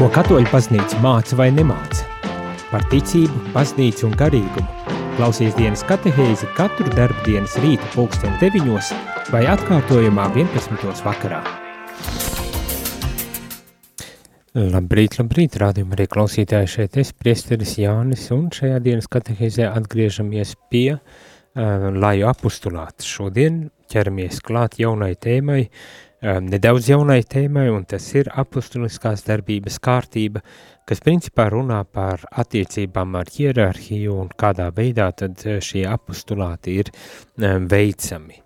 Ko katoļu baznīca māca vai nemāca? Par ticību, baznīcu un garīgumu. Klausies dienas katehēzi katru darbdienas rīta pulksten 9 vai atkārtojumā 11. vakarā. Labrīt, labrīt, rādījumā arī klausītāji šeit es, priesteris Jānis, un šajā dienas katehēzē atgriežamies pie uh, laju apustulāta. Šodien ķeramies klāt jaunai tēmai, uh, nedaudz jaunai tēmai, un tas ir apustuliskās darbības kārtība, kas principā runā par attiecībām ar hierarhiju un kādā veidā tad uh, šie apustulāti ir veicami.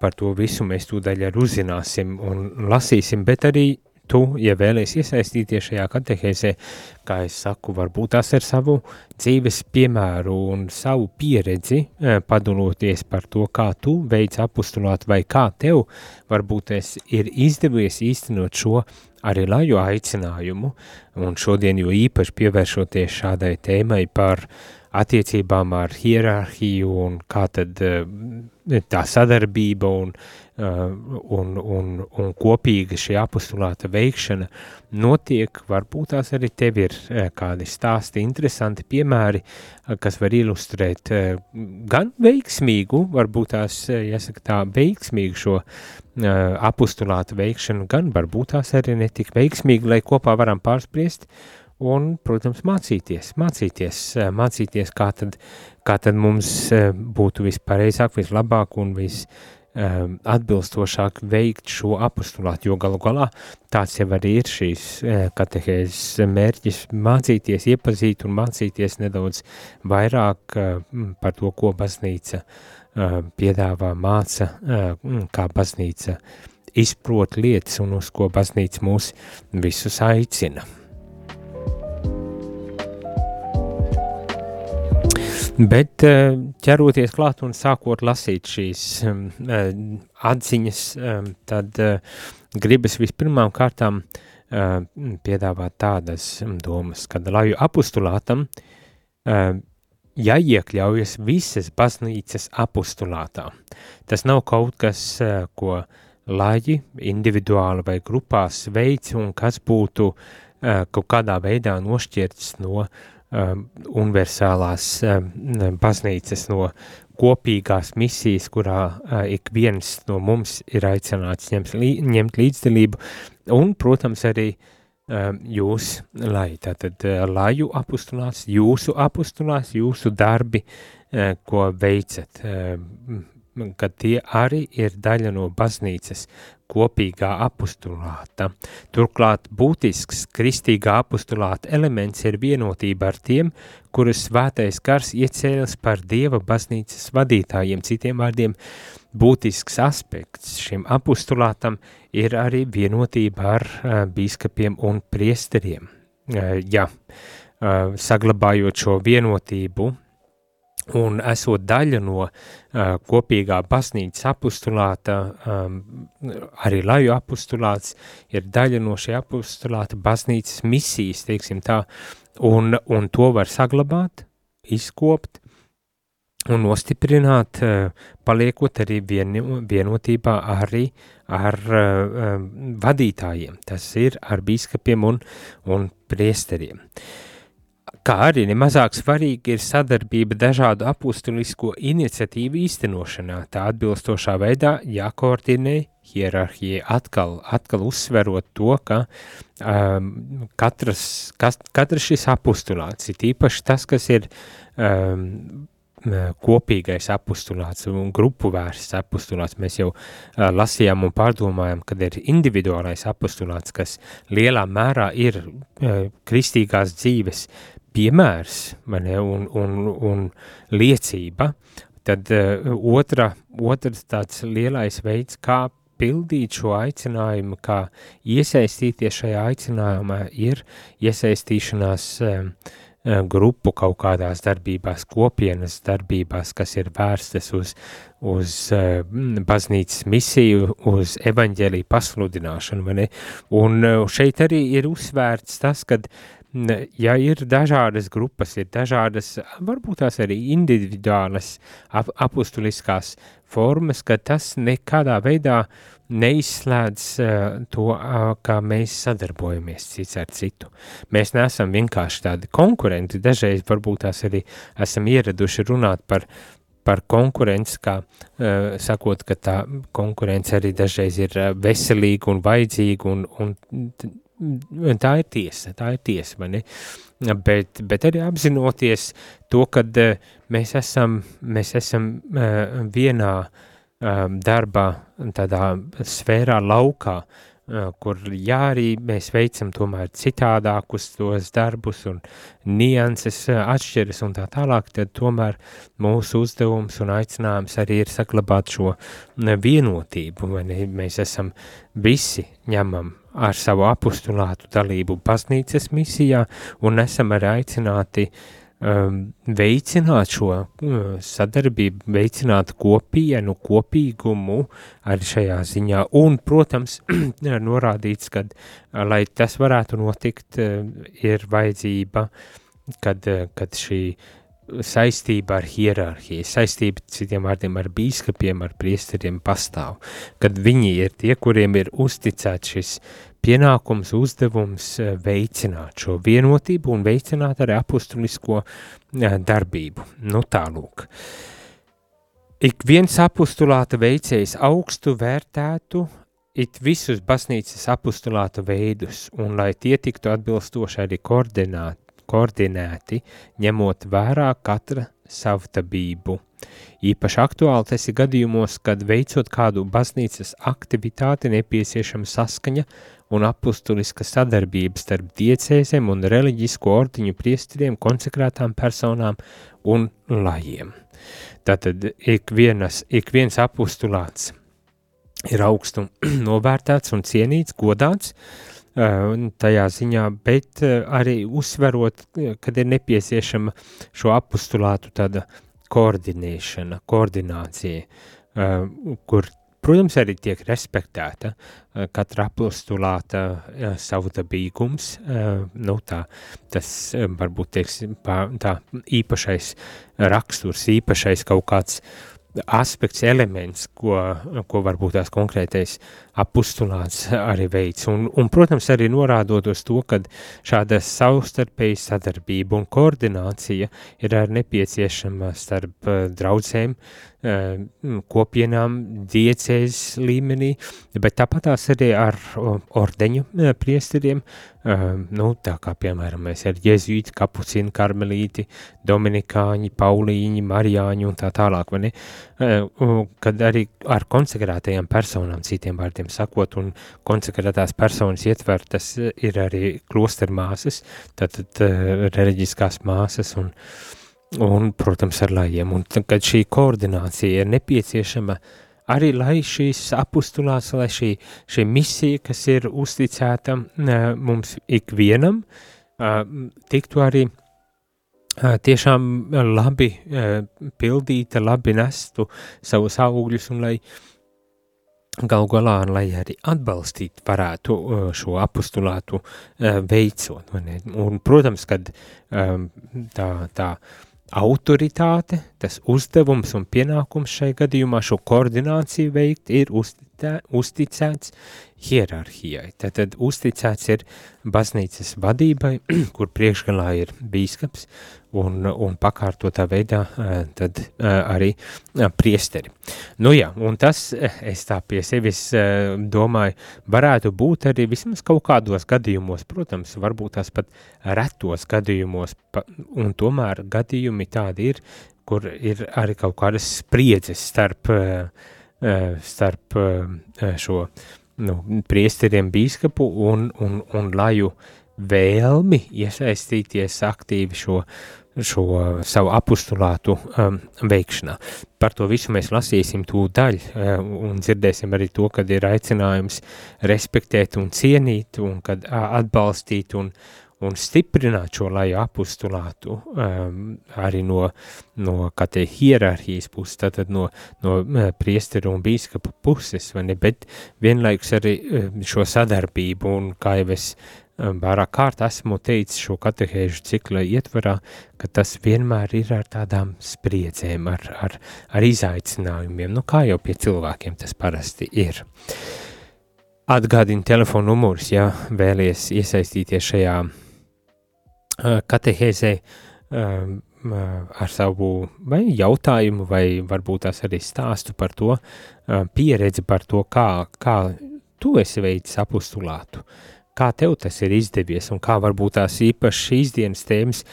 Par to visu mēs tūdaļ arī uzzināsim un lasīsim, bet arī tu, ja vēlies iesaistīties šajā katehēzē, kā es saku, varbūt tas ar savu dzīves piemēru un savu pieredzi, eh, padaloties par to, kā tu veic apustulāt vai kā tev varbūt es ir izdevies īstenot šo arī laju aicinājumu, un šodien jo īpaši pievēršoties šādai tēmai par attiecībām ar hierarhiju un kā tad uh, tā sadarbība un, un, un, un kopīga šī apustulāta veikšana notiek, varbūt tās arī tev ir uh, kādi stāsti, interesanti piemēri, uh, kas var ilustrēt gan veiksmīgu, varbūt tās, jāsaka tā, veiksmīgu šo apustulāta veikšanu, gan varbūt tās arī netik veiksmīgi, lai kopā varam pārspriest, un, protams, mācīties, mācīties, mācīties, kā tad, kā tad mums būtu vispareizāk, vislabāk un vis atbilstošāk veikt šo apostulātu, jo galu galā tāds jau arī ir šīs katehēzes mērķis mācīties, iepazīt un mācīties nedaudz vairāk par to, ko baznīca piedāvā, māca, kā baznīca izprot lietas un uz ko baznīca mūs visus aicina. Bet eh, ķeroties klāt un sākot lasīt šīs um, atziņas, um, tad gribas vispirmām kārtām piedāvāt tādas domas, kad laju apustulātam jāiekļaujas visas baznīcas apustulātā. Tas nav kaut kas, ko laji individuāli vai grupās veids un kas būtu kaut kādā veidā nošķirts no uh, universālās um, baznīcas, no kopīgās misijas, kurā uh, ik viens no mums ir aicināts ņemt, ņemt līdzdalību, un, protams, arī um, jūs, lai tātad uh, laju apustulās, jūsu apustulās, jūsu darbi, uh, ko veicat, ka tie arī ir daļa no baznīcas, kopīgā apustulāta. Turklāt būtisks kristīgā apustulāta elements ir vienotība ar tiem, kurus svētais kars iecēlis par Dieva baznīcas vadītājiem. Citiem vārdiem, būtisks aspekts šim apustulātam ir arī vienotība ar uh, bīskapiem un priesteriem. Uh, ja, uh, saglabājot šo vienotību, un esot daļa no uh, kopīgā baznīcas apustulāta, um, arī laju apustulāts ir daļa no šī apustulāta baznīcas misijas, teiksim tā, un, un to var saglabāt, izkopt un nostiprināt, uh, paliekot arī vien, vienotībā arī ar uh, vadītājiem, tas ir ar bīskapiem un, un priesteriem. Uh, Kā arī nemazāk svarīgi ir sadarbība dažādu apustulisko iniciatīvu īstenošanā, tā atbilstošā veidā jākoordinē hierarhija atkal, atkal uzsverot to, ka um, katras, kas, katrs šis apustulāts ir īpaši tas, kas ir um, kopīgais apustulāts un grupu vērsts apustulāts. Mēs jau uh, lasījām un pārdomājām, kad ir individuālais apustulāts, kas lielā mērā ir uh, kristīgās dzīves piemērs ne, un, un, un liecība, tad uh, otra, otrs tāds lielais veids, kā pildīt šo aicinājumu, kā iesaistīties šajā aicinājumā, ir iesaistīšanās um, grupu kaut kādās darbībās, kopienas darbībās, kas ir vērstas uz, uz uh, baznīcas misiju, uz evaņģēliju pasludināšanu, un uh, šeit arī ir uzsvērts tas, kad uh, ja ir dažādas grupas, ir dažādas, varbūt tās arī individuālas ap, apustuliskās formas, ka tas nekādā veidā neizslēdz uh, to, uh, kā mēs sadarbojamies cits ar citu. Mēs neesam vienkārši tādi konkurenti, dažreiz varbūt tās arī esam ieraduši runāt par, par konkurenci, kā uh, sakot, ka tā konkurence arī dažreiz ir veselīga un vajadzīga, un, un tā ir tiesa, tā ir tiesa, vai ne? Bet, bet arī apzinoties to, ka uh, mēs esam, mēs esam uh, vienā Um, darbā, tādā sfērā, laukā, kur jā, arī mēs veicam tomēr citādākus tos darbus un nianses atšķiras un tā tālāk, tad tomēr mūsu uzdevums un aicinājums arī ir saglabāt šo vienotību, vai ne, mēs esam visi ņemam ar savu apustulātu dalību baznīcas misijā un esam arī aicināti uh, um, veicināt šo uh, sadarbību, veicināt kopienu, kopīgumu arī šajā ziņā. Un, protams, norādīts, ka, uh, lai tas varētu notikt, uh, ir vajadzība, kad, uh, kad šī saistība ar hierarhiju, saistība citiem vārdiem ar bīskapiem, ar priesteriem pastāv, kad viņi ir tie, kuriem ir uzticēts šis pienākums, uzdevums eh, veicināt šo vienotību un veicināt arī apustulisko eh, darbību. Nu tālūk. Ik viens apustulāta veicējs augstu vērtētu it visus baznīcas apustulāta veidus, un lai tie tiktu atbilstoši arī koordinēti, ņemot vērā katra savtabību. Īpaši aktuāli tas ir gadījumos, kad veicot kādu baznīcas aktivitāti nepieciešama saskaņa un apustuliska sadarbība starp diecēzēm un reliģisko ordiņu priestriem, konsekrētām personām un lajiem. Tātad ik, vienas, ik viens apustulāts ir augstu novērtēts un cienīts, godāts, tajā ziņā, bet arī uzsverot, kad ir nepieciešama šo apustulātu tāda koordinēšana, koordinācija, kur Protams, arī tiek respektēta uh, katra apostulāta uh, savdabīgums, uh, nu tā, tas uh, varbūt tiek tā īpašais raksturs, īpašais kaut kāds aspekts, elements, ko, ko varbūt tās konkrētais apustulāts arī veids. Un, un, protams, arī norādot uz to, ka šāda savstarpēja sadarbība un koordinācija ir arī nepieciešama starp draudzēm, Eh, kopienām, diecēs līmenī, bet tāpat tās arī ar ordeņu eh, priesteriem, eh, nu, tā kā, piemēram, mēs ar jezuīti, kapucīnu, karmelīti, dominikāņi, paulīņi, marijāņi un tā tālāk, vai ne, kad arī ar konsekrētajām personām, citiem vārdiem sakot, un konsekrētās personas ietvertas ir arī klostermāsas, tātad reliģiskās māsas un, uh, un, protams, ar lajiem. Un kad šī koordinācija ir nepieciešama arī, lai šīs apustulās, lai šī, šī misija, kas ir uzticēta mums ikvienam, tiktu arī tiešām labi pildīta, labi nestu savus augļus un lai gal galā, lai arī atbalstīt varētu šo apustulātu veicot. Un, protams, kad tā, tā autoritāte, tas uzdevums un pienākums šai gadījumā šo koordināciju veikt ir uzticē, uzticēts hierarhijai. Tātad uzticēts ir baznīcas vadībai, kur priekšgalā ir bīskaps un, un pakārtotā veidā tad arī priesteri. Nu jā, un tas, es tā pie sevis domāju, varētu būt arī vismaz kaut kādos gadījumos, protams, varbūt tās pat retos gadījumos, un tomēr gadījumi tādi ir, kur ir arī kaut kādas spriedzes starp, starp šo nu, priesteriem bīskapu un, un, un laju vēlmi iesaistīties aktīvi šo šo savu apustulātu um, veikšanā. Par to visu mēs lasīsim tūdaļ um, un dzirdēsim arī to, kad ir aicinājums respektēt un cienīt un kad atbalstīt un, un stiprināt šo laju apustulātu um, arī no, no kā te hierarhijas puses, tātad no, no uh, priesteru un bīskapa puses, vai ne, bet vienlaikus arī uh, šo sadarbību un kā jau es vairāk kārt esmu teicis šo katehēžu cikla ietvarā, ka tas vienmēr ir ar tādām spriedzēm, ar, ar, ar izaicinājumiem, nu kā jau pie cilvēkiem tas parasti ir. Atgādini telefonu numurus, ja vēlies iesaistīties šajā katehēzē ar savu vai jautājumu, vai varbūt tās arī stāstu par to, pieredzi par to, kā, kā tu esi veicis apustulātu. Kā tev tas ir izdevies un kā varbūt tās īpaši šīs dienas tēmas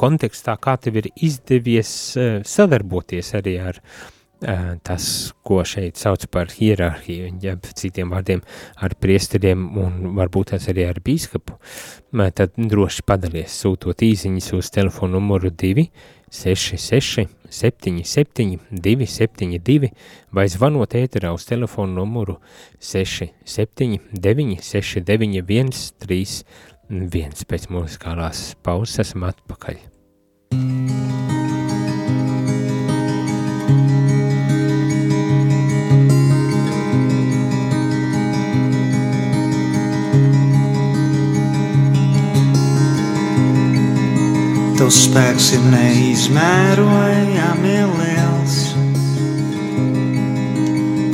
kontekstā, kā tev ir izdevies sadarboties arī ar uh, tas, ko šeit sauc par hierarhiju, ja citiem vārdiem ar priesteriem un varbūt tās arī ar bīskapu, uh, tad droši padalies sūtot īziņas uz telefonu numuru 2 66 77 272 vai zvanot ēterā uz telefonu numuru 679 691 31 pēc muzikālās pauzes esam atpakaļ. Tavs spēks ir neizmērojami liels.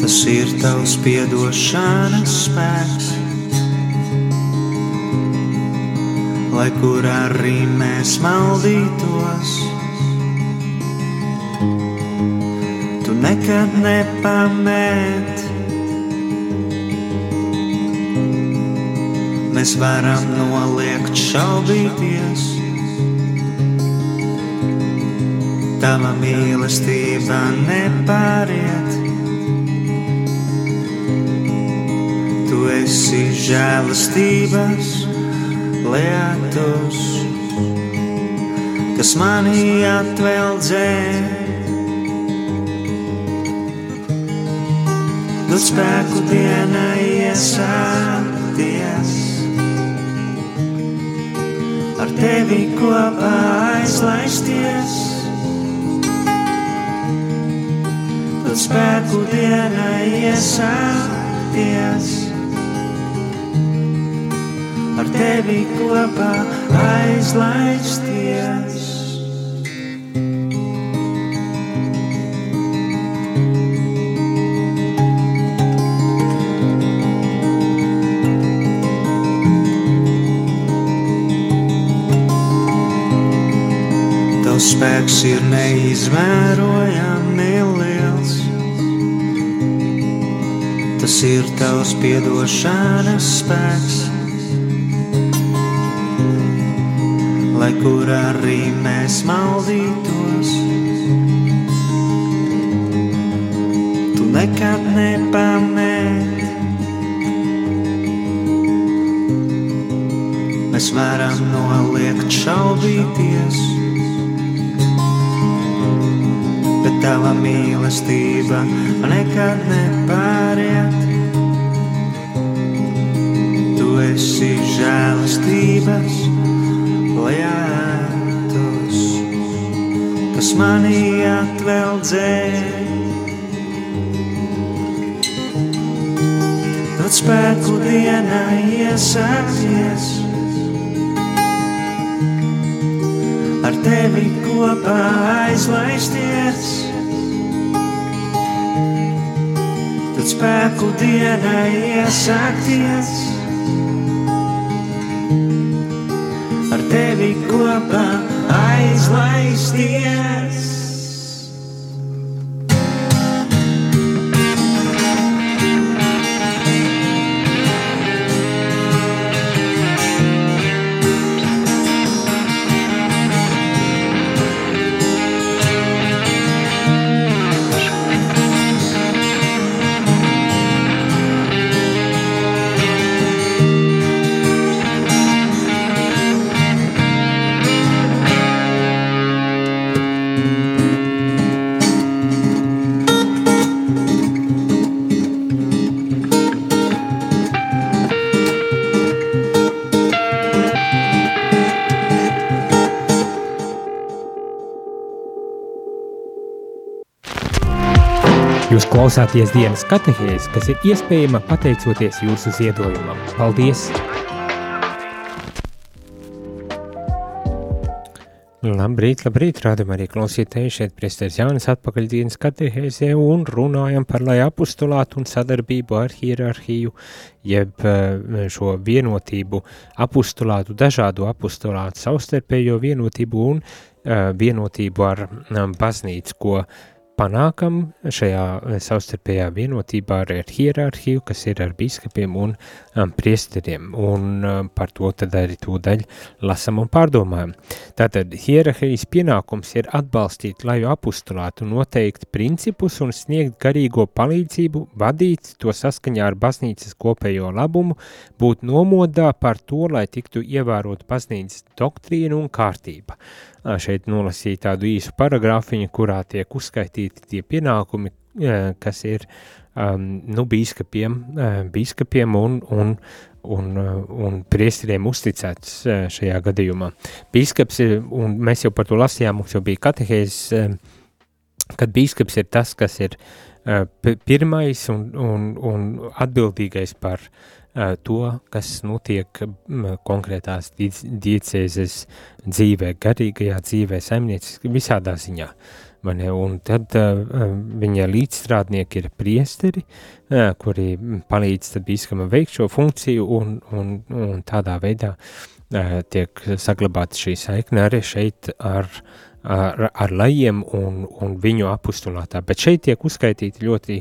Tas ir tavs piedošanas spēks. Lai kur arī mēs maldītos, tu nekad nepamet. Mēs varam noliegt šaubīties tava mīlestība nepāriet. Tu esi žēlastības lietus, kas manī atveldzē. Dod spēku dienai iesākties, ar tevi kopā aizlaisties. Spēku dienai iesākties. Ar tevi kopā aizlaisties. Tavs spēks ir neizmērojami Tas ir tavs piedošanas spēks, lai kur arī mēs maldītos. Tu nekad nepamet. Mēs varam noliegt šaubīties, bet tava mīlestība nekad nepāriet. Esi žēlastības lietus, kas manī atveldzē. Dod spēku dienai iesācies, ar tevi kopā aizlaisties. Dod spēku dienai iesākties. Tevi kopā aizlaisties. Klausāties dienas katehēs, kas ir iespējama pateicoties jūsu ziedojumam. Paldies! Labrīt, labrīt, rādam arī klausītēji šeit priestēs Jānis atpakaļ dienas katehēzē un runājam par lai apustulātu un sadarbību ar hierarhiju, jeb eh, šo vienotību apustulātu, dažādu apustulātu savstarpējo vienotību un eh, vienotību ar mm, baznīcu, ko uh, panākam šajā eh, savstarpējā vienotībā ar, ar hierarhiju, kas ir ar biskupiem un um, priesteriem, un um, par to tad arī tūdaļ lasam un pārdomājam. Tātad hierarhijas pienākums ir atbalstīt laju apustulātu, noteikt principus un sniegt garīgo palīdzību, vadīt to saskaņā ar baznīcas kopējo labumu, būt nomodā par to, lai tiktu ievērot baznīcas doktrīnu un kārtība šeit nolasīja tādu īsu paragrāfiņu, kurā tiek uzskaitīti tie pienākumi, kas ir um, nu, bīskapiem, bīskapiem un, un, un, un priesteriem uzticēts šajā gadījumā. Bīskaps ir, un mēs jau par to lasījām, mums jau bija katehēzes, kad bīskaps ir tas, kas ir pirmais un, un, un atbildīgais par uh, to, kas notiek konkrētās diecēzes dzīvē, garīgajā dzīvē, saimnieciski visādā ziņā. Mani, un tad uh, viņa līdzstrādnieki ir priesteri, uh, kuri palīdz bīskama veikt šo funkciju un, un, un tādā veidā uh, tiek saglabāta šī saikne arī šeit ar, ar, ar lajiem un, un viņu apustulātā. Bet šeit tiek uzskaitīti ļoti,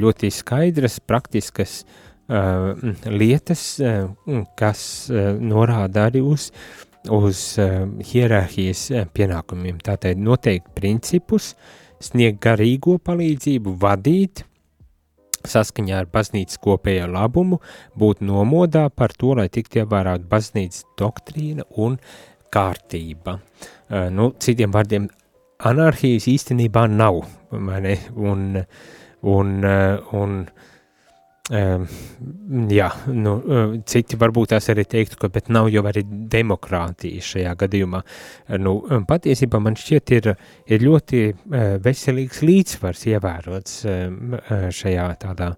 ļoti skaidras, praktiskas uh, Uh, lietas, uh, kas uh, norāda arī uz, uz hierarhijas pienākumiem. Tātad noteikt principus, sniegt garīgo palīdzību, vadīt saskaņā ar baznīcas kopējo labumu, būt nomodā par to, lai tiktu ievērot baznīcas doktrīna un kārtība. Nu, citiem vārdiem, anarhijas īstenībā nav, ne? un, un, un Um, jā, nu, citi varbūt tās arī teiktu, ka bet nav jau arī demokrātija šajā gadījumā. Nu, patiesībā man šķiet ir, ir ļoti veselīgs līdzsvars ievērots šajā tādā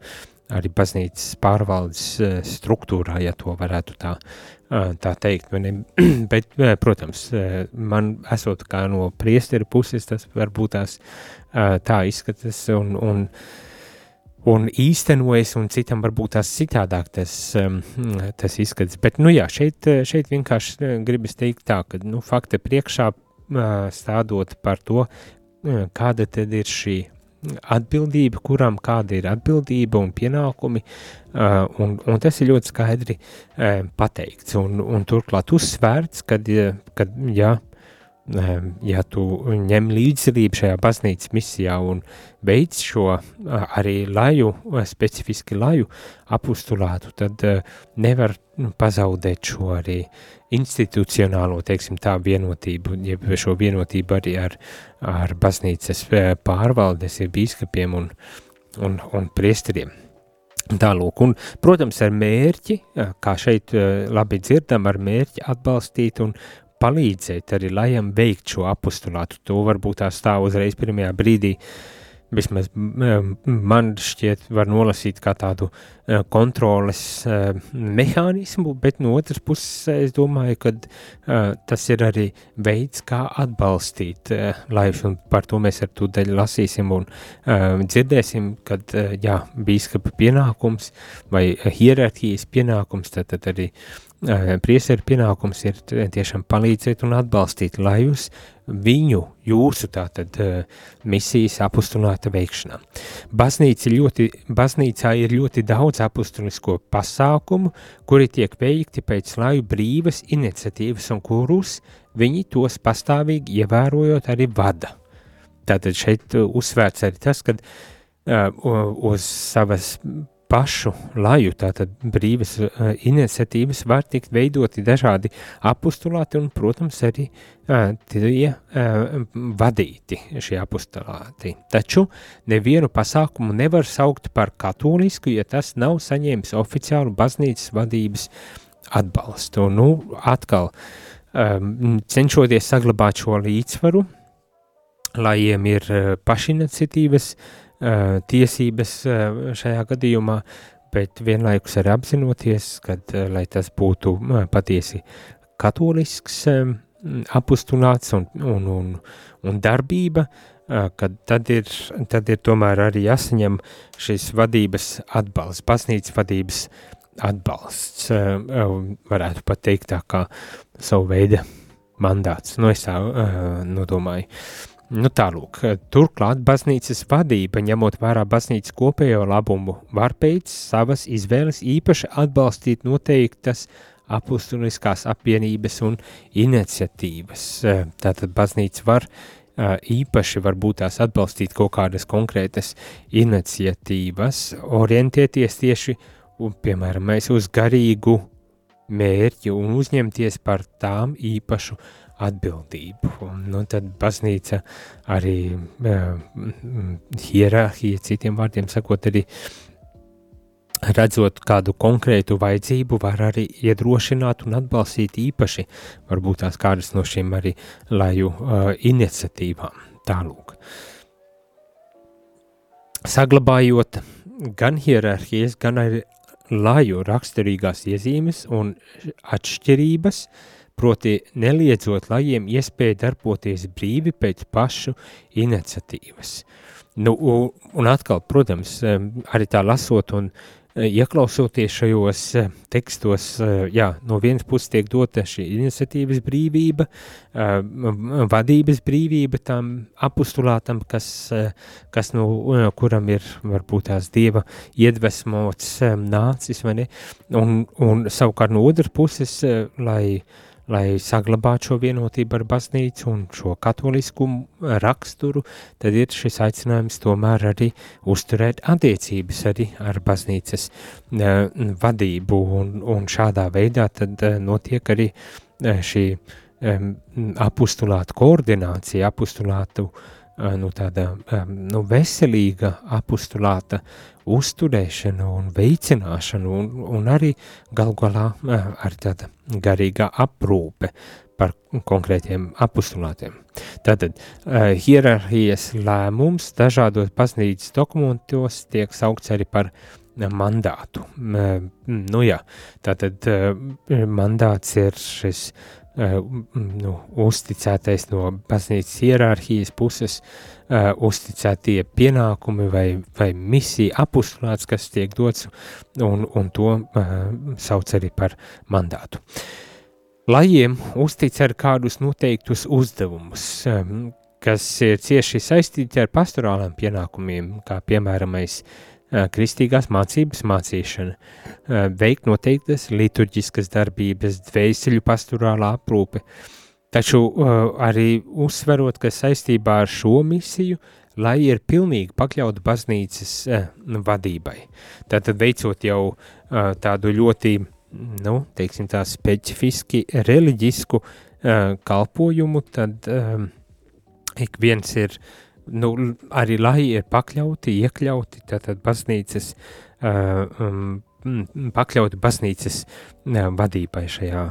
arī baznīcas pārvaldes struktūrā, ja to varētu tā, tā teikt. Bet, protams, man esot kā no priesteri puses, tas varbūt tās tā izskatās un, un un īstenojas, un citam varbūt tās citādāk tas, tas izskatās. Bet, nu jā, šeit, šeit vienkārši uh, gribas teikt tā, ka, nu, fakta priekšā uh, stādot par to, uh, kāda tad ir šī atbildība, kuram kāda ir atbildība un pienākumi, un, un tas ir ļoti skaidri pateikts, un, un turklāt uzsvērts, kad, kad jā, ja tu ņem līdzdalību šajā baznīcas misijā un veic šo arī laju, specifiski laju apustulātu, tad nevar nu, pazaudēt šo arī institucionālo, teiksim tā, vienotību, jeb šo vienotību arī ar, ar baznīcas pārvaldes, ir bīskapiem un, un, un priesteriem. Tālūk, un, protams, ar mērķi, kā šeit labi dzirdam, ar mērķi atbalstīt un palīdzēt arī lajam veikt šo apostulātu. To varbūt tā stāv uzreiz pirmajā brīdī, vismaz man šķiet var nolasīt kā tādu e, kontroles e, mehānismu, bet no otras puses es domāju, ka e, tas ir arī veids, kā atbalstīt lajus, un par to mēs ar tūdaļ lasīsim un dzirdēsim, kad, jā, bīskapa pienākums vai hierarhijas pienākums, tad, tad arī priesteru pienākums ir tiešām palīdzēt un atbalstīt, lai jūs viņu, jūsu tātad misijas apustulāta veikšanā. Baznīca ļoti, baznīcā ir ļoti daudz apustulisko pasākumu, kuri tiek veikti pēc laju brīvas iniciatīvas un kurus viņi tos pastāvīgi ievērojot arī vada. Tātad šeit uzsvērts arī tas, ka uh, uz savas pašu laju, tātad brīvas uh, iniciatīvas var tikt veidoti dažādi apostulāti un, protams, arī uh, tie uh, vadīti šie apostulāti. Taču nevienu pasākumu nevar saukt par katolisku, ja tas nav saņēmis oficiālu baznīcas vadības atbalstu. Nu, atkal, um, cenšoties saglabāt šo līdzsvaru, lajiem ir uh, pašiniciatīvas uh, tiesības uh, šajā gadījumā, bet vienlaikus arī apzinoties, ka, uh, lai tas būtu patiesi katolisks, apustulāts un, un, un, un darbība, kad tad ir, tad ir tomēr arī jāsaņem šis vadības atbalsts, baznīcas vadības atbalsts, varētu pat teikt tā kā savu veidu mandāts, nu es tā nodomāju. Nu tālūk, turklāt baznīcas vadība, ņemot vērā baznīcas kopējo labumu, var pēc savas izvēles īpaši atbalstīt noteiktas apustuliskās apvienības un iniciatīvas. Tātad baznīca var īpaši varbūt tās atbalstīt kaut kādas konkrētas iniciatīvas, orientēties tieši, un, piemēram, mēs uz garīgu mērķi un uzņemties par tām īpašu atbildību. Un, nu, tad baznīca arī uh, hierarhija, citiem vārdiem sakot, arī redzot kādu konkrētu vajadzību, var arī iedrošināt un atbalstīt īpaši varbūt tās kādas no šīm arī laju uh, iniciatīvām. Tālūk. Saglabājot gan hierarhijas, gan arī laju raksturīgās iezīmes un atšķirības, proti neliedzot lajiem iespēju darboties brīvi pēc pašu iniciatīvas. Nu, un atkal, protams, arī tā lasot un ieklausoties šajos tekstos, jā, no vienas puses tiek dota šī iniciatīvas brīvība, vadības brīvība tam apustulātam, kas, kas no kuram ir varbūt tās dieva iedvesmots nācis, vai ne, un, un savukārt no otras puses, lai lai saglabātu šo vienotību ar baznīcu un šo katolisku raksturu, tad ir šis aicinājums tomēr arī uzturēt attiecības arī ar baznīcas uh, vadību, un, un šādā veidā tad uh, notiek arī uh, šī apustulāta koordinācija, apustulātu uh, nu, tāda nu, veselīga apustulāta uzturēšanu un veicināšanu un, un arī gal galā ar tāda garīgā aprūpe par konkrētiem apustulātiem. Tātad hierarhijas lēmums dažādos baznīcas dokumentos tiek saukts arī par mandātu. Nu jā, tātad mandāts ir šis uh, nu, uzticētais no baznīcas hierarhijas puses uh, uzticētie pienākumi vai, vai misija apustulāts, kas tiek dots, un, un to uh, sauc arī par mandātu. Lajiem uztic ar kādus noteiktus uzdevumus, um, kas ir cieši saistīti ar pastorālām pienākumiem, kā piemēramais uh, kristīgās mācības mācīšana, uh, veikt noteiktas liturģiskas darbības, dvēseļu pastorālā aprūpe, uh, Taču uh, arī uzsverot, ka saistībā ar šo misiju, lai ir pilnīgi pakļauta baznīcas uh, vadībai. Tātad veicot jau uh, tādu ļoti, nu, teiksim tā, specifiski reliģisku uh, kalpojumu, tad ik viens ir, nu, arī lai ir pakļauti, iekļauti, tātad baznīcas um, pakļauti baznīcas vadībai šajā,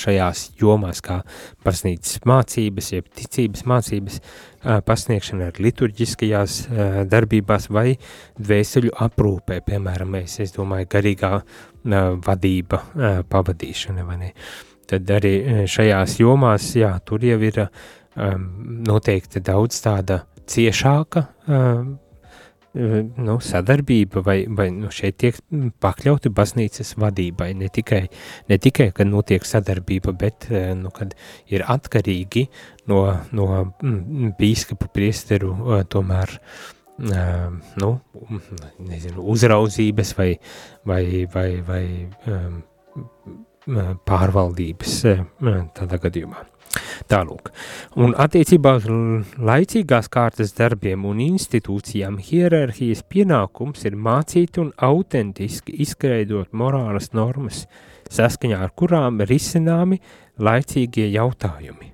šajās jomās, kā baznīcas mācības, jeb ticības mācības pasniegšana ar liturģiskajās darbībās vai dvēseļu aprūpē, piemēram, mēs, es domāju, garīgā vadība, pavadīšana, vai ne? Tad arī šajās jomās, jā, tur jau ir noteikti daudz tāda ciešāka nu, sadarbība vai, vai nu, šeit tiek pakļauti baznīcas vadībai. Ne tikai, ne tikai kad notiek sadarbība, bet nu, ir atkarīgi no, no bīskapu priesteru tomēr nu, nezinu, uzraudzības vai, vai, vai, vai pārvaldības tādā gadījumā. Tālūk. Un attiecībā uz laicīgās kārtas darbiem un institūcijām hierarhijas pienākums ir mācīt un autentiski izskaidrot morālas normas, saskaņā ar kurām risināmi laicīgie jautājumi.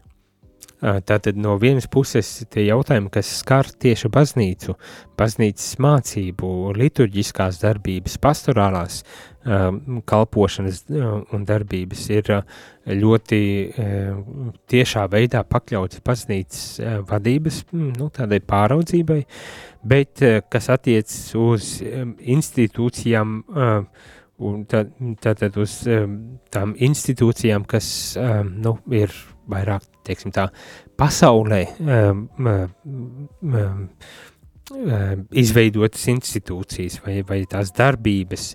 Tātad no vienas puses tie jautājumi, kas skar tieši baznīcu, baznīcas mācību, liturģiskās darbības, pastorālās kalpošanas un darbības ir ļoti tiešā veidā pakļauts baznīcas vadības, nu, tādai pāraudzībai, bet kas attiecas uz institūcijām uh, un tad, tad, tad uz tām institūcijām, kas nu, ir vairāk, teiksim tā, pasaulē um, um, izveidotas institūcijas vai, vai tās darbības,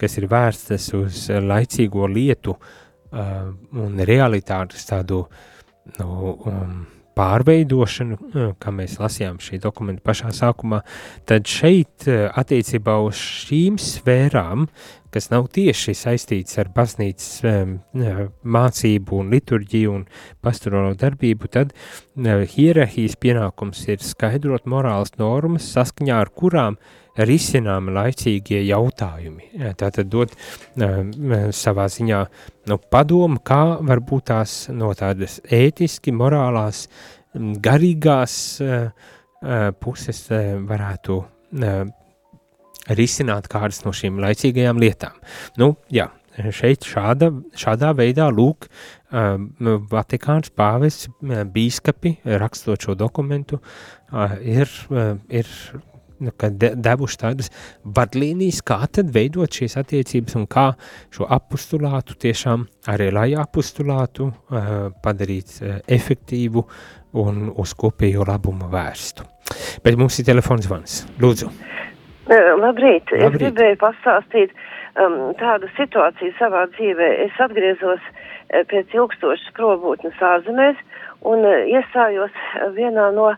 kas ir vērstas uz laicīgo lietu um, un realitātes tādu nu, um, pārveidošanu, kā mēs lasījām šī dokumenta pašā sākumā, tad šeit attiecībā uz šīm sfērām, kas nav tieši saistīts ar baznīcas mācību un liturģiju un pastorālo darbību, tad hierarhijas pienākums ir skaidrot morālas normas, saskaņā ar kurām risināmi laicīgie jautājumi. Tātad dot uh, savā ziņā nu, padomu, kā varbūt tās no tādas ētiski, morālās, garīgās uh, puses uh, varētu uh, risināt kādas no šīm laicīgajām lietām. Nu, jā, šeit šāda, šādā veidā lūk uh, Vatikāns pāvests, bīskapi, rakstot šo dokumentu, uh, ir, uh, ir nu, de, devuši tādas vadlīnijas, kā tad veidot šīs attiecības un kā šo apustulātu tiešām arī lai apustulātu uh, padarīt uh, efektīvu un uz kopējo labumu vērstu. Bet mums ir telefons zvans. Lūdzu. Uh, labrīt. labrīt. Es gribēju pastāstīt um, tādu situāciju savā dzīvē. Es atgriezos uh, pēc ilgstošas probūtnes ārzemēs un uh, iestājos vienā no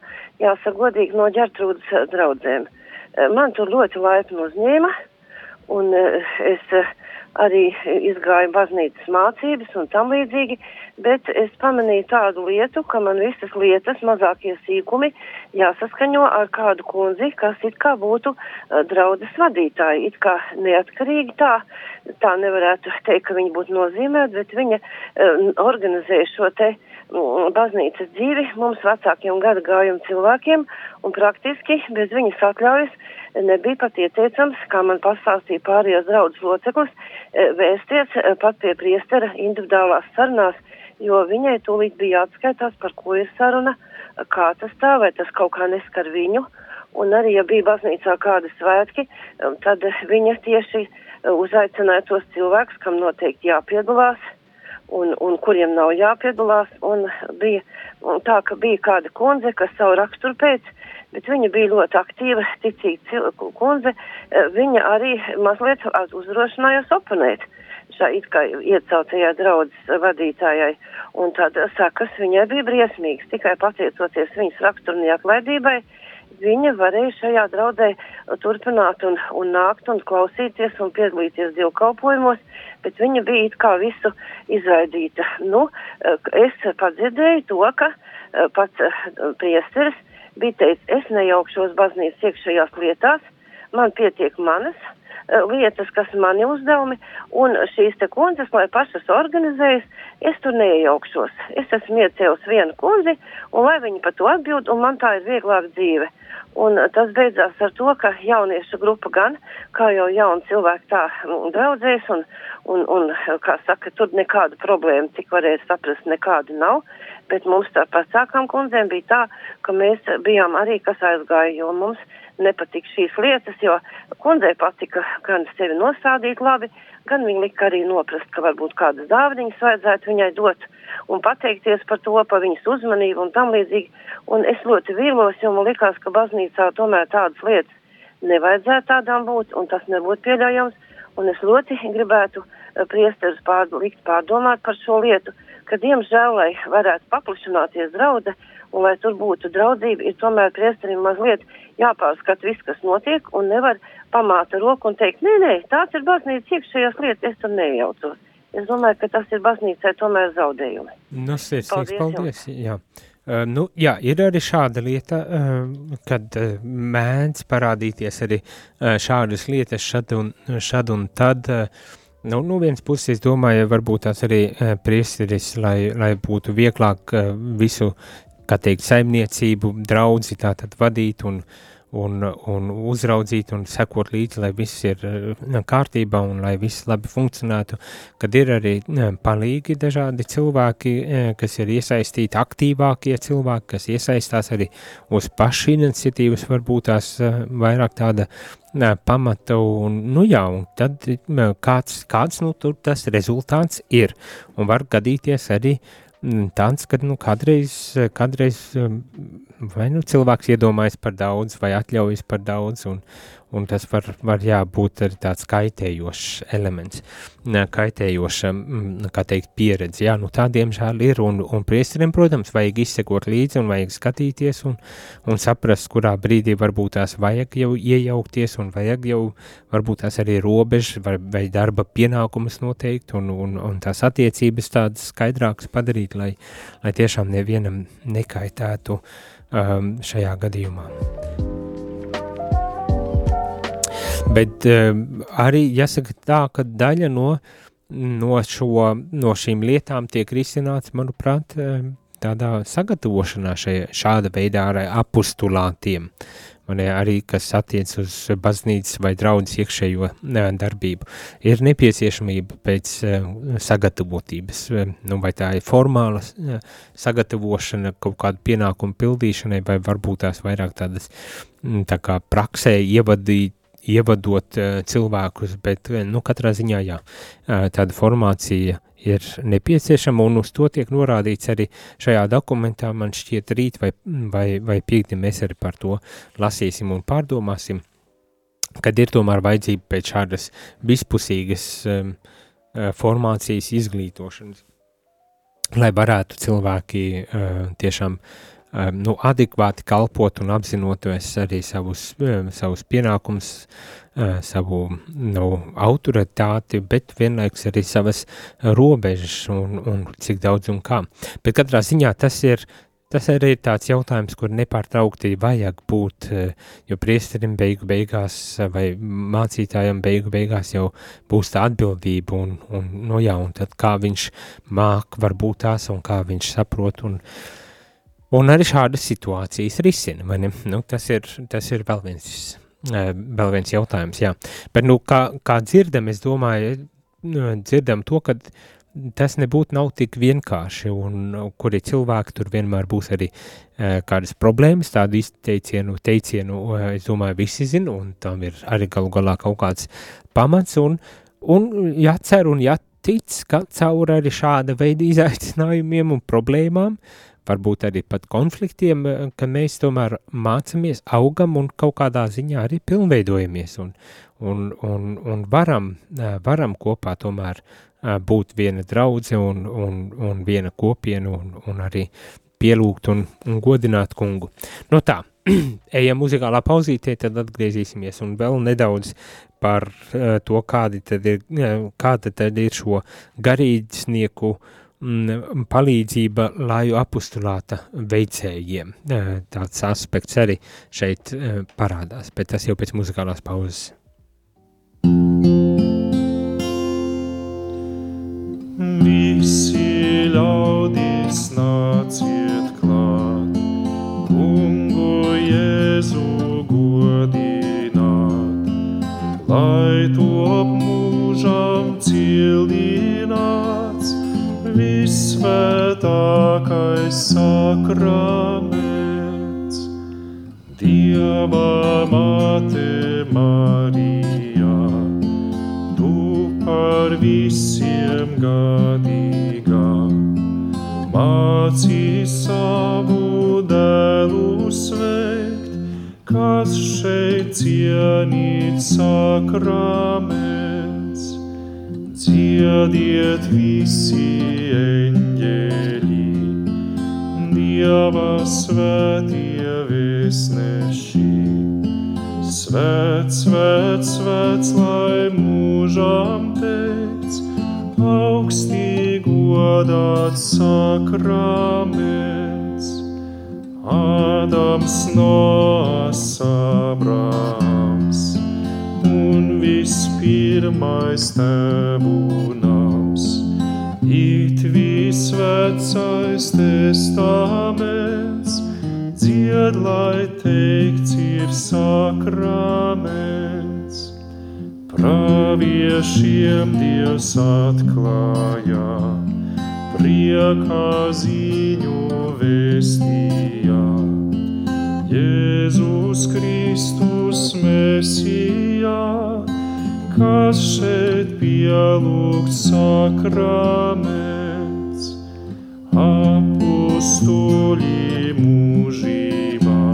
jāsaka godīgi, no ģertrūdas eh, draudzēm. Eh, man tur ļoti laipni uzņēma, un eh, es arī izgāju baznīcas mācības un tam līdzīgi, bet es pamanīju tādu lietu, ka man visas lietas, mazākie sīkumi jāsaskaņo ar kādu kundzi, kas it kā būtu uh, draudzes vadītāji, it kā neatkarīgi tā, tā nevarētu teikt, ka viņa būtu nozīmēta, bet viņa uh, organizē šo te uh, baznīcas dzīvi mums vecākiem gada gājumu cilvēkiem, un praktiski bez viņas atļaujas nebija pat ieteicams, kā man pastāstīja pārējās draudzes loceklis, e, vēsties e, pat pie priestera individuālās sarunās, jo viņai tūlīt bija jāatskaitās, par ko ir saruna, kā tas tā, vai tas kaut kā neskar viņu, un arī, ja bija baznīcā kādi svētki, tad viņa tieši uzaicināja tos cilvēkus, kam noteikti jāpiedalās, un, un kuriem nav jāpiedalās. Un bija un tā, ka bija kāda kundze, kas savu raksturu pēc, bet viņa bija ļoti aktīva, ticīga kundze. Eh, viņa arī mazliet uzdrošinājās oponēt šā it kā ieceltajā draudzes vadītājai. Un tad sakas viņai bija briesmīgs, tikai pateicoties viņas raksturu neatlaidībai viņa varēja šajā draudzē turpināt un, un nākt un klausīties un piedalīties dievkalpojumos, bet viņa bija it kā visu izraidīta. Nu, es padzirdēju to, ka eh, pats eh, priesteris bija teicis, es nejaukšos baznīcas iekšējās lietās, man pietiek manas lietas, kas mani uzdevumi, un šīs te kundzes, lai pašas organizējas, es tur neiejaukšos. Es esmu iecēlis vienu kundzi, un lai viņi par to atbild, un man tā ir vieglāk dzīve. Un tas beidzās ar to, ka jauniešu grupa gan, kā jau jauni cilvēki tā draudzēs, un, un, un, kā saka, tur nekāda problēma, cik varēja saprast, nekāda nav, bet mums tā vecākām kundzēm bija tā, ka mēs bijām arī, kas aizgāja, jo mums nepatika šīs lietas, jo kundzei patika gan sevi nostādīt labi, gan viņa lika arī noprast, ka varbūt kādas dāvaniņas vajadzētu viņai dot un pateikties par to, par viņas uzmanību un tam līdzīgi. Un es ļoti vīlos, jo man likās, ka baznīcā tomēr tādas lietas nevajadzētu tādām būt, un tas nebūtu pieļaujams. Un es ļoti gribētu uh, priesterus pār, likt pārdomāt par šo lietu, ka, diemžēl, lai varētu paplašināties draudze un lai tur būtu draudzība, ir tomēr priesterim mazliet jāpārskat viss, kas notiek, un nevar pamāt roku un teikt, nē, nē, tāds ir baznīcas iekšējās lietas, es tur nejaucos. Es domāju, ka tas ir baznīcai tomēr zaudējumi. Nu, sirsnīgs paldies. paldies jā. Uh, nu, jā, ir arī šāda lieta, uh, kad uh, mēdz parādīties arī uh, šādas lietas šad un, šad un tad. Uh, Nu, no vienas puses, es domāju, varbūt tās arī uh, priesteris, lai, lai būtu vieglāk uh, visu, kā teikt, saimniecību, draudzi tātad vadīt un, un, un uzraudzīt un sekot līdzi, lai viss ir uh, kārtībā un lai viss labi funkcionētu, kad ir arī uh, palīgi dažādi cilvēki, uh, kas ir iesaistīti, aktīvākie cilvēki, kas iesaistās arī uz pašu iniciatīvas, varbūt tās uh, vairāk tāda uh, pamata un, nu jā, un tad uh, kāds, kāds, nu, tur tas rezultāts ir, un var gadīties arī mm, tāds, ka, nu, kādreiz, kādreiz vai nu cilvēks iedomājas par daudz, vai atļaujas par daudz, un, un tas var, var jā, būt arī tāds kaitējošs elements, kaitējoša, mm, kā teikt, pieredze. Jā, nu tā diemžēl ir, un, un priesteriem, protams, vajag izsekot līdzi un vajag skatīties un, un saprast, kurā brīdī varbūt tās vajag jau iejaukties un vajag jau varbūt tās arī robežas vai, vai darba pienākumus noteikt un, un, un tās attiecības tādas skaidrākas padarīt, lai, lai tiešām nevienam nekaitētu um, šajā gadījumā. Bet um, arī jāsaka tā, ka daļa no, no, šo, no šīm lietām tiek risināts, manuprāt, um, tādā sagatavošanā šai, šāda veidā ar apustulātiem. Man arī, kas attiec uz baznīcas vai draudzes iekšējo darbību, ir nepieciešamība pēc sagatavotības, nu, vai tā ir formāla sagatavošana kaut kādu pienākumu pildīšanai, vai varbūt tās vairāk tādas tā kā praksē ievadīt, ievadot cilvēkus, bet, nu, katrā ziņā, jā, tāda formācija ir nepieciešama, un uz to tiek norādīts arī šajā dokumentā, man šķiet rīt vai, vai, vai piekdien mēs arī par to lasīsim un pārdomāsim, kad ir tomēr vajadzība pēc šādas vispusīgas um, formācijas izglītošanas, lai varētu cilvēki uh, tiešām uh, nu, adekvāti kalpot un apzinoties arī savus, uh, savus pienākumus savu nu, autoritāti, bet vienlaikus arī savas robežas un, un cik daudz un kā. Bet katrā ziņā tas ir, tas arī ir tāds jautājums, kur nepārtraukti vajag būt, jo priesterim beigu beigās vai mācītājam beigu beigās jau būs tā atbildība un, un, nu jā, un tad kā viņš māk varbūt tās un kā viņš saprot un, un arī šādas situācijas risina, vai ne? Nu, tas ir, tas ir vēl viens Vēl viens jautājums, jā. Bet, nu, kā, kā dzirdam, es domāju, nu, dzirdam to, ka tas nebūtu nav tik vienkārši, un kuri cilvēki tur vienmēr būs arī uh, kādas problēmas, tādu izteicienu, teicienu, uh, es domāju, visi zina, un tam ir arī galu galā kaut kāds pamats, un, un jācer un jātic, ka caur arī šāda veida izaicinājumiem un problēmām varbūt arī pat konfliktiem, eh, ka mēs tomēr mācamies, augam un kaut kādā ziņā arī pilnveidojamies un, un, un, un varam, eh, varam kopā tomēr eh, būt viena draudze un, un, un viena kopiena un, un arī pielūgt un, un godināt kungu. No tā, ejam muzikālā pauzītē, tad atgriezīsimies un vēl nedaudz par uh, to, kādi tad ir, kāda tad ir šo garīdznieku uh, palīdzība laju apustulāta veicējiem. Tāds aspekts arī šeit parādās, bet tas jau pēc muzikālās pauzes. Visi ļaudis nāciet klāt, kungu Jēzu godināt, lai top mūžam cildināts, visvētākais sakraments, Dieva mate Marija, tu par visiem gadīgā, mācī savu dēlu sveikt, kas šeit cienīt sakraments dziediet visi eņģeļi, Dieva svētie visneši. Svēt, svēt, svēt, lai mūžām teikts, augstī godāts sakraments. Ādams no Abrams un vispirmais tevu nams. It visvecais testaments, dzied, lai teikts ir sakraments. Praviešiem Dievs atklāja, priekā ziņu vēstījā. Jēzus Kristus Mesijā, kas šeit pielūgts sakraments, apustuļi mūžībā,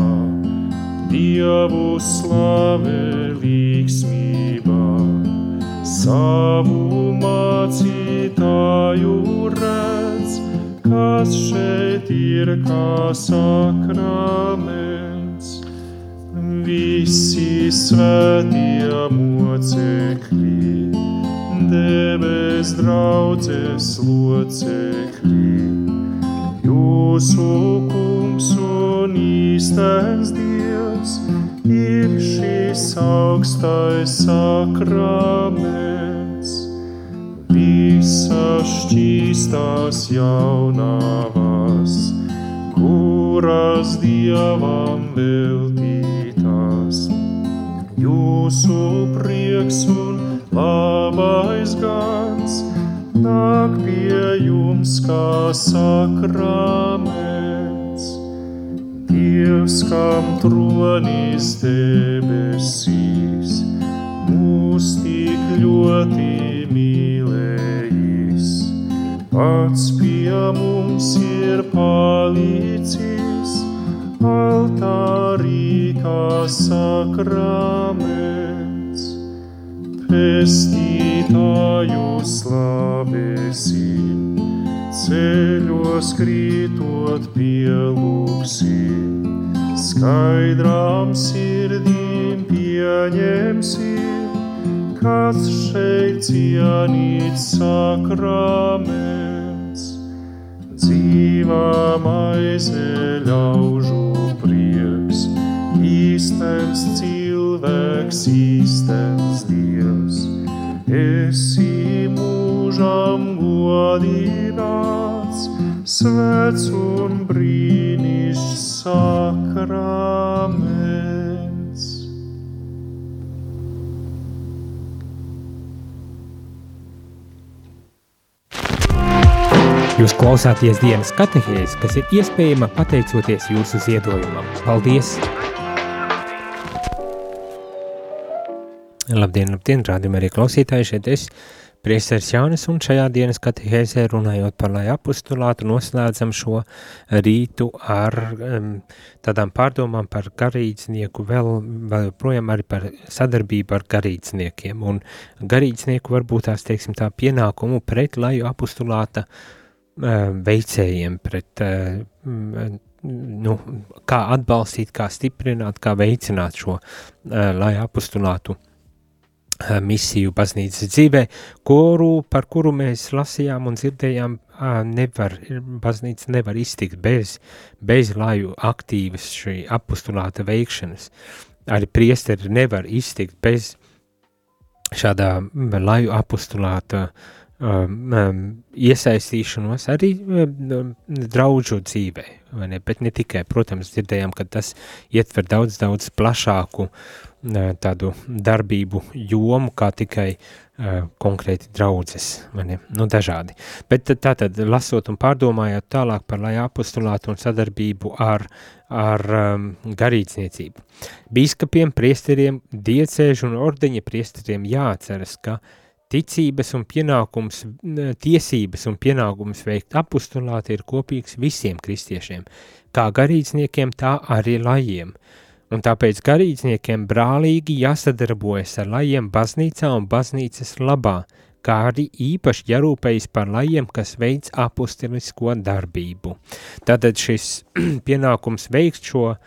Dievu slavē līksmībā, savu mācītāju redz, kas šeit ir kā sakraments. Visi svētie mocekļi, debes draudzes locekļi, jūsu kungs un īstais Dievs ir šis augstais sakraments. Visas šķīstās jaunavas, kuras Dievam veltītās. Jūsu prieks un labais gans nāk pie jums kā sakraments. Dievs, kam tronis debesīs, mūs tik ļoti mīlējis, pats pie mums ir palīdzis, altārī kā sakraments. Pestītāju slavēsim, ceļos krītot pielūksim, skaidrām sirdīm pieņemsim, kas šeit cienīts sakraments. Dzīvā maize ļaužu prieks, īstens cilvēks, īstens Dievs. Esi mūžam godināts, svēts un brīnišķs sakraments. Jūs klausāties dienas katehēs, kas ir iespējama pateicoties jūsu ziedojumam. Paldies! Labdien, labdien, rādījumā arī klausītāji, šeit es, priesteris Jānis, un šajā dienas katehēzē runājot par lai apostulātu noslēdzam šo rītu ar um, tādām pārdomām par garīdznieku, vēl, vēl projām arī par sadarbību ar garīdzniekiem, un garīdznieku varbūt tās, teiksim, tā pienākumu pret laju apostulāta uh, veicējiem, pret, uh, nu, kā atbalstīt, kā stiprināt, kā veicināt šo uh, laju apostulātu misiju baznīcas dzīvē, kuru, par kuru mēs lasījām un dzirdējām, nevar, baznīca nevar iztikt bez, bez laju aktīvas šī apostulāta veikšanas. Arī priesteri nevar iztikt bez šādā laju apostulāta um, iesaistīšanos arī um, draudžu dzīvē, vai ne? bet ne tikai, protams, dzirdējām, ka tas ietver daudz, daudz plašāku tādu darbību jomu, kā tikai uh, konkrēti draudzes, nu dažādi. Bet tātad, lasot un pārdomājot tālāk par lai apostulātu un sadarbību ar, ar um, garīdzniecību. Bīskapiem, priesteriem, diecēžu un ordeņa priesteriem jāatceras, ka ticības un pienākums, tiesības un pienākums veikt apostulāti ir kopīgs visiem kristiešiem, kā garīdzniekiem, tā arī lajiem – un tāpēc garīdzniekiem brālīgi jāsadarbojas ar lajiem baznīcā un baznīcas labā, kā arī īpaši jārūpējas par lajiem, kas veids apustilisko darbību. Tātad šis pienākums veikt šo uh,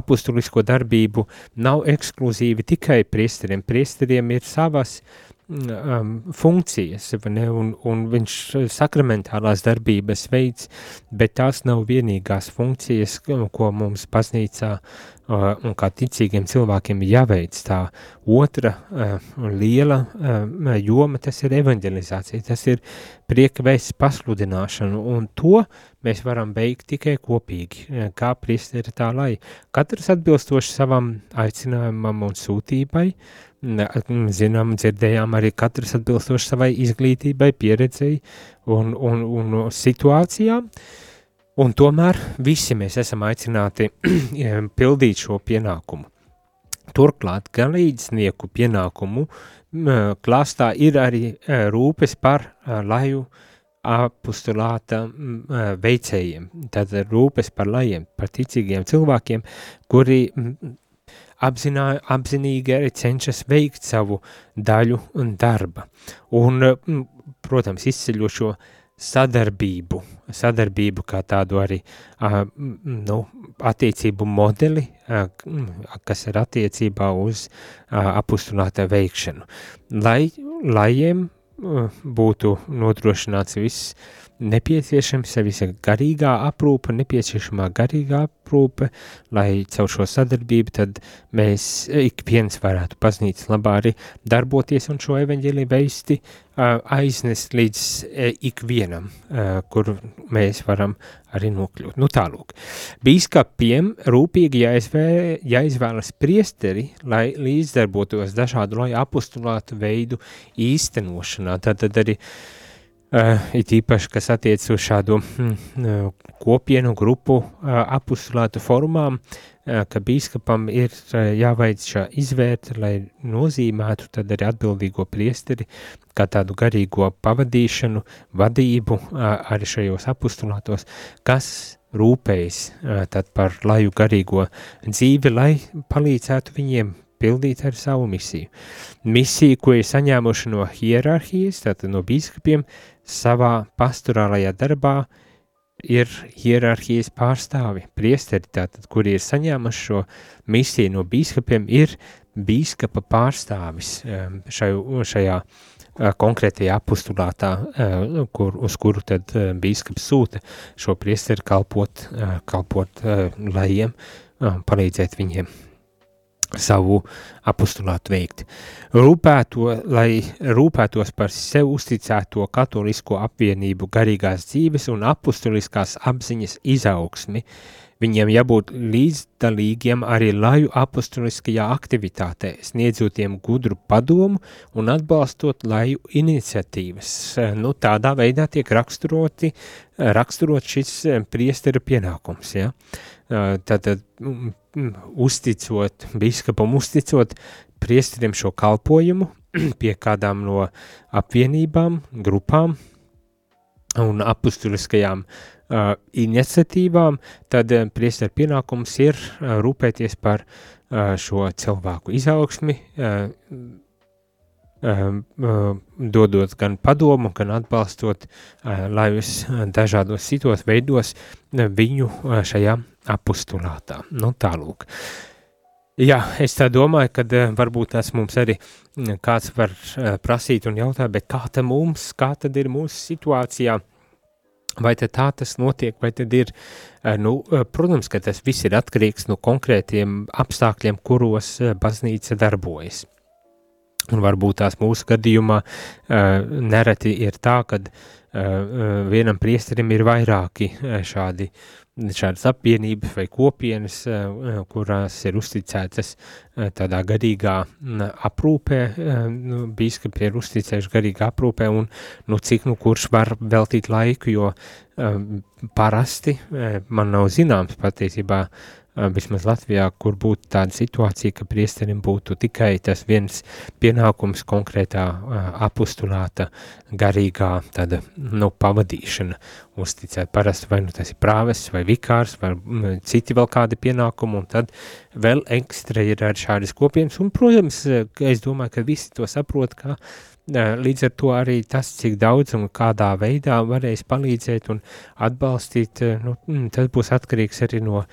apustulisko darbību nav ekskluzīvi tikai priesteriem. Priesteriem ir savas um, funkcijas, ne, un, un viņš sakramentālās darbības veids, bet tās nav vienīgās funkcijas, ko mums baznīcā uh, un kā ticīgiem cilvēkiem jāveic. Tā otra uh, liela uh, joma, tas ir evangelizācija, tas ir prieka vēsts pasludināšana, un to mēs varam veikt tikai kopīgi, kā priesteri tā lai. Katrs atbilstoši savam aicinājumam un sūtībai, uh, zinām, dzirdējām arī katrs atbilstoši savai izglītībai, pieredzei un, un, un situācijām, un tomēr visi mēs esam aicināti pildīt šo pienākumu. Turklāt gan līdznieku pienākumu klāstā ir arī rūpes par laju apustulāta veicējiem, tad rūpes par lajiem, par ticīgiem cilvēkiem, kuri apzinā, apzinīgi arī cenšas veikt savu daļu un darba. Un, mm, protams, izceļot šo sadarbību, sadarbību kā tādu arī uh, nu, attiecību modeli, uh, kas ir attiecībā uz uh, apustulāta veikšanu. Lai, lajiem uh, būtu nodrošināts viss nepieciešams visa garīgā aprūpe, nepieciešamā garīgā aprūpe, lai caur šo sadarbību tad mēs ik viens varētu paznītas labā arī darboties un šo evaņģēlī veisti aiznest līdz uh, ikvienam, kur mēs varam arī nokļūt. Nu tālūk. Bīskapiem rūpīgi jāizvē, jāizvēlas priesteri, lai līdzdarbotos dažādu, lai apostulātu veidu īstenošanā. Tātad arī uh, Uh, it īpaši, kas attiec uz šādu uh, kopienu grupu uh, apustulātu formām, uh, ka bīskapam ir uh, jāveic šā izvērta, lai nozīmētu tad arī atbildīgo priesteri, kā tādu garīgo pavadīšanu, vadību uh, arī šajos apustulātos, kas rūpējas uh, tad par laju garīgo dzīvi, lai palīdzētu viņiem pildīt ar savu misiju. Misiju, ko ir saņēmuši no hierarhijas, tātad no bīskapiem, savā pastorālajā darbā ir hierarhijas pārstāvi, priesteri, tātad, kuri ir saņēmuši šo misiju no bīskapiem, ir bīskapa pārstāvis um, šaj, šajā uh, konkrētajā apustulātā, uh, kur, uz kuru tad uh, bīskaps sūta šo priesteri kalpot, kalpot lajiem, palīdzēt viņiem savu apostulātu veikt. Rūpēto, lai rūpētos par sev uzticēto katolisko apvienību garīgās dzīves un apostuliskās apziņas izaugsmi, viņiem jābūt līdzdalīgiem arī laju apostuliskajā aktivitātē, sniedzot tiem gudru padomu un atbalstot laju iniciatīvas. Nu, tādā veidā tiek raksturoti, raksturot šis priestera pienākums, ja? Tātad uzticot, biskupam uzticot priesteriem šo kalpojumu pie kādām no apvienībām, grupām un apustuliskajām uh, iniciatīvām, tad uh, priesteru pienākums ir uh, rūpēties par uh, šo cilvēku izaugsmi, uh, uh, dodot gan padomu, gan atbalstot, uh, lai uz dažādos citos veidos uh, viņu uh, šajā apustulātā. Nu, tālūk. Jā, es tā domāju, ka uh, varbūt tas mums arī mm, kāds var uh, prasīt un jautāt, bet kā tad mums, kā tad ir mūsu situācijā, vai tā tas notiek, vai tad ir, uh, nu, protams, ka tas viss ir atkarīgs no konkrētiem apstākļiem, kuros baznīca darbojas. Un varbūt tās mūsu gadījumā nereti ir tā, ka vienam priesterim ir vairāki šādi šādas apvienības vai kopienas, eh, kurās ir uzticētas eh, tādā garīgā aprūpē, eh, nu, bīskapi ir uzticējuši garīgā aprūpē un, nu, cik, nu, kurš var veltīt laiku, jo parasti man nav zināms patiesībā, vismaz Latvijā, kur būtu tāda situācija, ka priesterim būtu tikai tas viens pienākums konkrētā apustulāta garīgā tāda, nu, pavadīšana uzticēt. Parasti vai nu tas ir prāvests vai vikārs vai citi vēl kādi pienākumi, un tad vēl ekstra ir ar šādas kopienas, un, protams, es domāju, ka visi to saprot, ka līdz ar to arī tas, cik daudz un kādā veidā varēs palīdzēt un atbalstīt, nu, tas būs atkarīgs arī no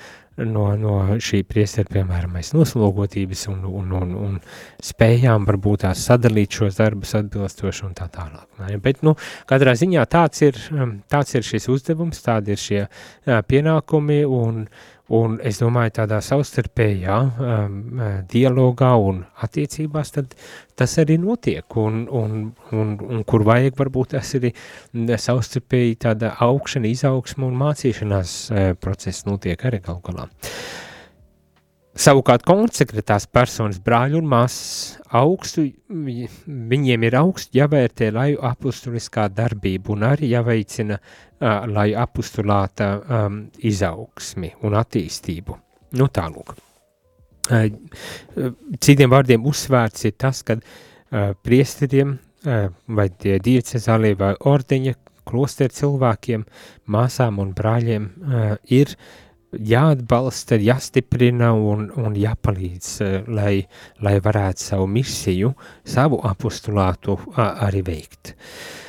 no, no šī priestera, piemēram, mēs noslogotības un, un, un, un spējām varbūt tās sadalīt šos darbus atbilstoši un tā tālāk. Bet, nu, katrā ziņā tāds ir, um, tāds ir šis uzdevums, tādi ir šie jā, pienākumi un, Un es domāju, tādā savstarpējā um, dialogā un attiecībās, tas arī notiek. Un, un, un, un kur vajag, varbūt tas ir savstarpēji tāda augšana, izaugsma un mācīšanās uh, process notiek arī gal galā. Savukārt konsekretās personas brāļi un māsas augstu, viņiem ir augstu jāvērtē laju apustuliskā darbība un arī jāveicina uh, laju apustulāta um, izaugsmi un attīstību. Nu tālūk. Uh, citiem vārdiem uzsvērts ir tas, ka uh, priesteriem uh, vai tie diecezālie vai ordeņa klosteru cilvēkiem, māsām un brāļiem uh, ir uh, jāatbalsta, jāstiprina un, un jāpalīdz, eh, lai, lai varētu savu misiju, savu apostulātu arī veikt. Uh,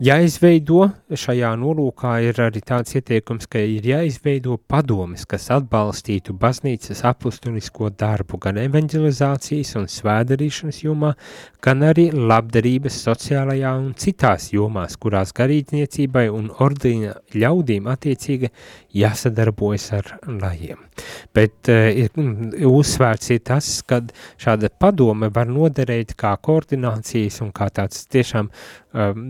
Jāizveido šajā nolūkā ir arī tāds ieteikums, ka ir jāizveido padomes, kas atbalstītu baznīcas apustulisko darbu gan evanģelizācijas un svēdarīšanas jomā, gan arī labdarības sociālajā un citās jomās, kurās garīdzniecībai un ordina ļaudīm attiecīgi jāsadarbojas ar lajiem. Bet uh, uzsvērts ir tas, ka šāda padome var noderēt kā koordinācijas un kā tāds tiešām um,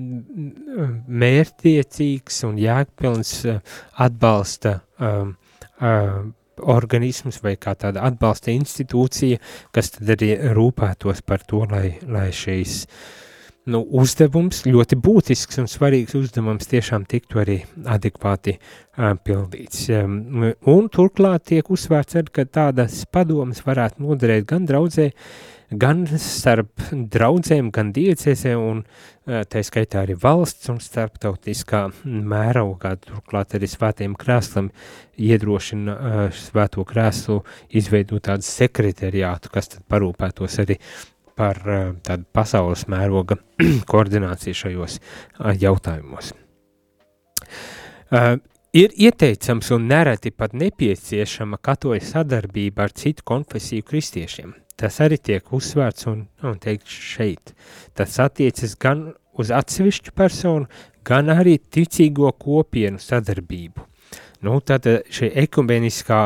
mērtiecīgs un jēgpilns uh, atbalsta um, uh, organisms vai kā tāda atbalsta institūcija, kas tad arī rūpētos par to, lai, lai šīs nu, uzdevums, ļoti būtisks un svarīgs uzdevums tiešām tiktu arī adekvāti uh, pildīts. Um, un turklāt tiek uzsvērts ka tādas padomas varētu noderēt gan draudzē, gan starp draudzēm, gan diecēsē un tā skaitā arī valsts un starptautiskā mērogā, turklāt arī svētiem krēslam iedrošina svēto krēslu izveidot tādu sekretariātu, kas tad parūpētos arī par tādu pasaules mēroga koordināciju šajos jautājumos. Uh, ir ieteicams un nereti pat nepieciešama katoļa sadarbība ar citu konfesiju kristiešiem. Tas arī tiek uzsvērts un, un teikt šeit. Tas attiecas gan uz atsevišķu personu, gan arī ticīgo kopienu sadarbību. Nu, tad šī ekumeniskā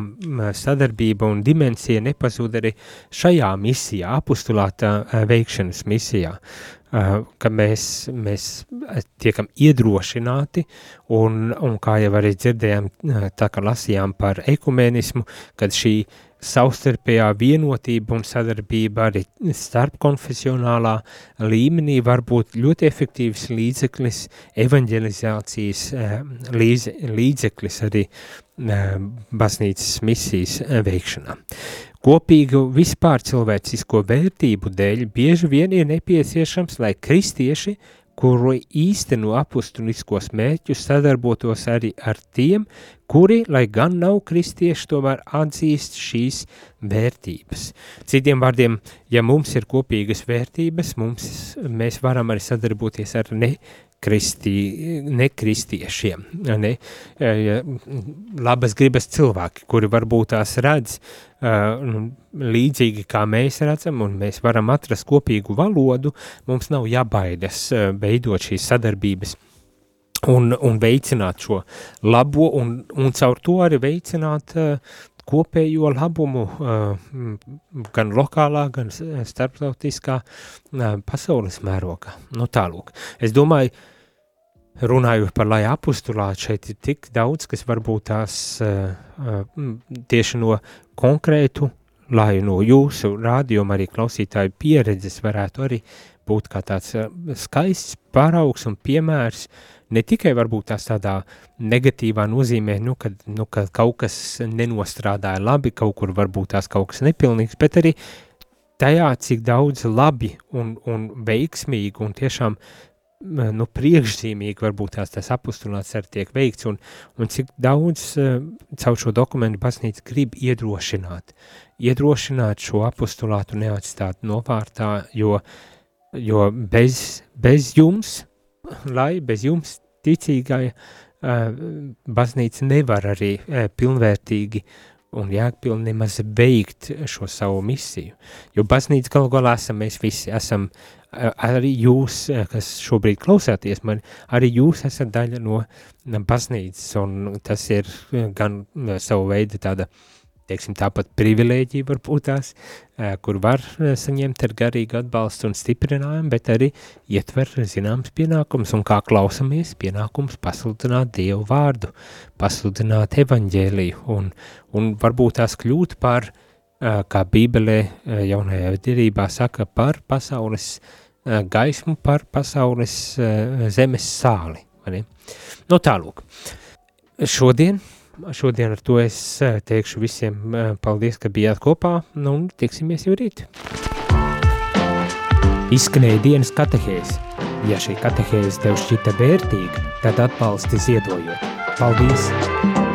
um, sadarbība un dimensija nepazūd arī šajā misijā, apustulāta uh, veikšanas misijā, uh, ka mēs, mēs tiekam iedrošināti un, un kā jau arī dzirdējām, tā kā lasījām par ekumenismu, kad šī savstarpējā vienotība un sadarbība arī starpkonfesionālā līmenī var būt ļoti efektīvs līdzeklis evanģelizācijas eh, līdz, līdzeklis arī eh, baznīcas misijas eh, veikšanā. Kopīgu vispār cilvēcisko vērtību dēļ bieži vien ir nepieciešams, lai kristieši kuru īsteno apustuliskos mērķus sadarbotos arī ar tiem, kuri, lai gan nav kristieši, tomēr atzīst šīs vērtības. Citiem vārdiem, ja mums ir kopīgas vērtības, mums, mēs varam arī sadarboties ar ne kristī, nekristiešiem, ne, labas gribas cilvēki, kuri varbūt tās redz uh, līdzīgi kā mēs redzam, un mēs varam atrast kopīgu valodu, mums nav jābaidas veidot šīs sadarbības un, un veicināt šo labo, un, un caur to arī veicināt kopējo labumu gan lokālā, gan starptautiskā pasaules mērogā. Nu tālūk. Es domāju, runājot par lai apustulātu, šeit ir tik daudz, kas varbūt tās uh, uh, tieši no konkrētu, lai no jūsu rādījuma arī klausītāju pieredzes varētu arī būt kā tāds uh, skaists paraugs un piemērs, ne tikai varbūt tās tādā negatīvā nozīmē, nu, kad, nu, kad kaut kas nenostrādāja labi, kaut kur varbūt tās kaut kas nepilnīgs, bet arī tajā, cik daudz labi un, un veiksmīgi un tiešām nu, priekšzīmīgi varbūt tās tas apustulāts arī tiek veikts un, un cik daudz uh, caur šo dokumentu baznīca grib iedrošināt, iedrošināt šo apustulātu neatstāt novārtā, jo, jo bez, bez jums, lai bez jums ticīgai baznīca nevar arī pilnvērtīgi un jēgpilni nemaz veikt šo savu misiju, jo baznīca galu galā esam mēs visi, esam arī jūs, kas šobrīd klausāties man, arī jūs esat daļa no baznīcas, un tas ir gan savu veidu tāda uh, teiksim, tāpat privilēģija varbūt tās, kur var saņemt ar garīgu atbalstu un stiprinājumu, bet arī ietver zināms pienākums un kā klausamies pienākums pasludināt Dievu vārdu, pasludināt evaņģēliju un, un varbūt tās kļūt par, kā Bībelē jaunajā derībā saka, par pasaules gaismu, par pasaules zemes sāli. Nu, tālūk. Šodien šodien ar to es eh, teikšu visiem eh, paldies, ka bijāt kopā, nu un tiksimies jau rīt. Izskanēja dienas katehēs. Ja šī katehēze tev šķita vērtīga, tad atbalsti ziedojot. Paldies!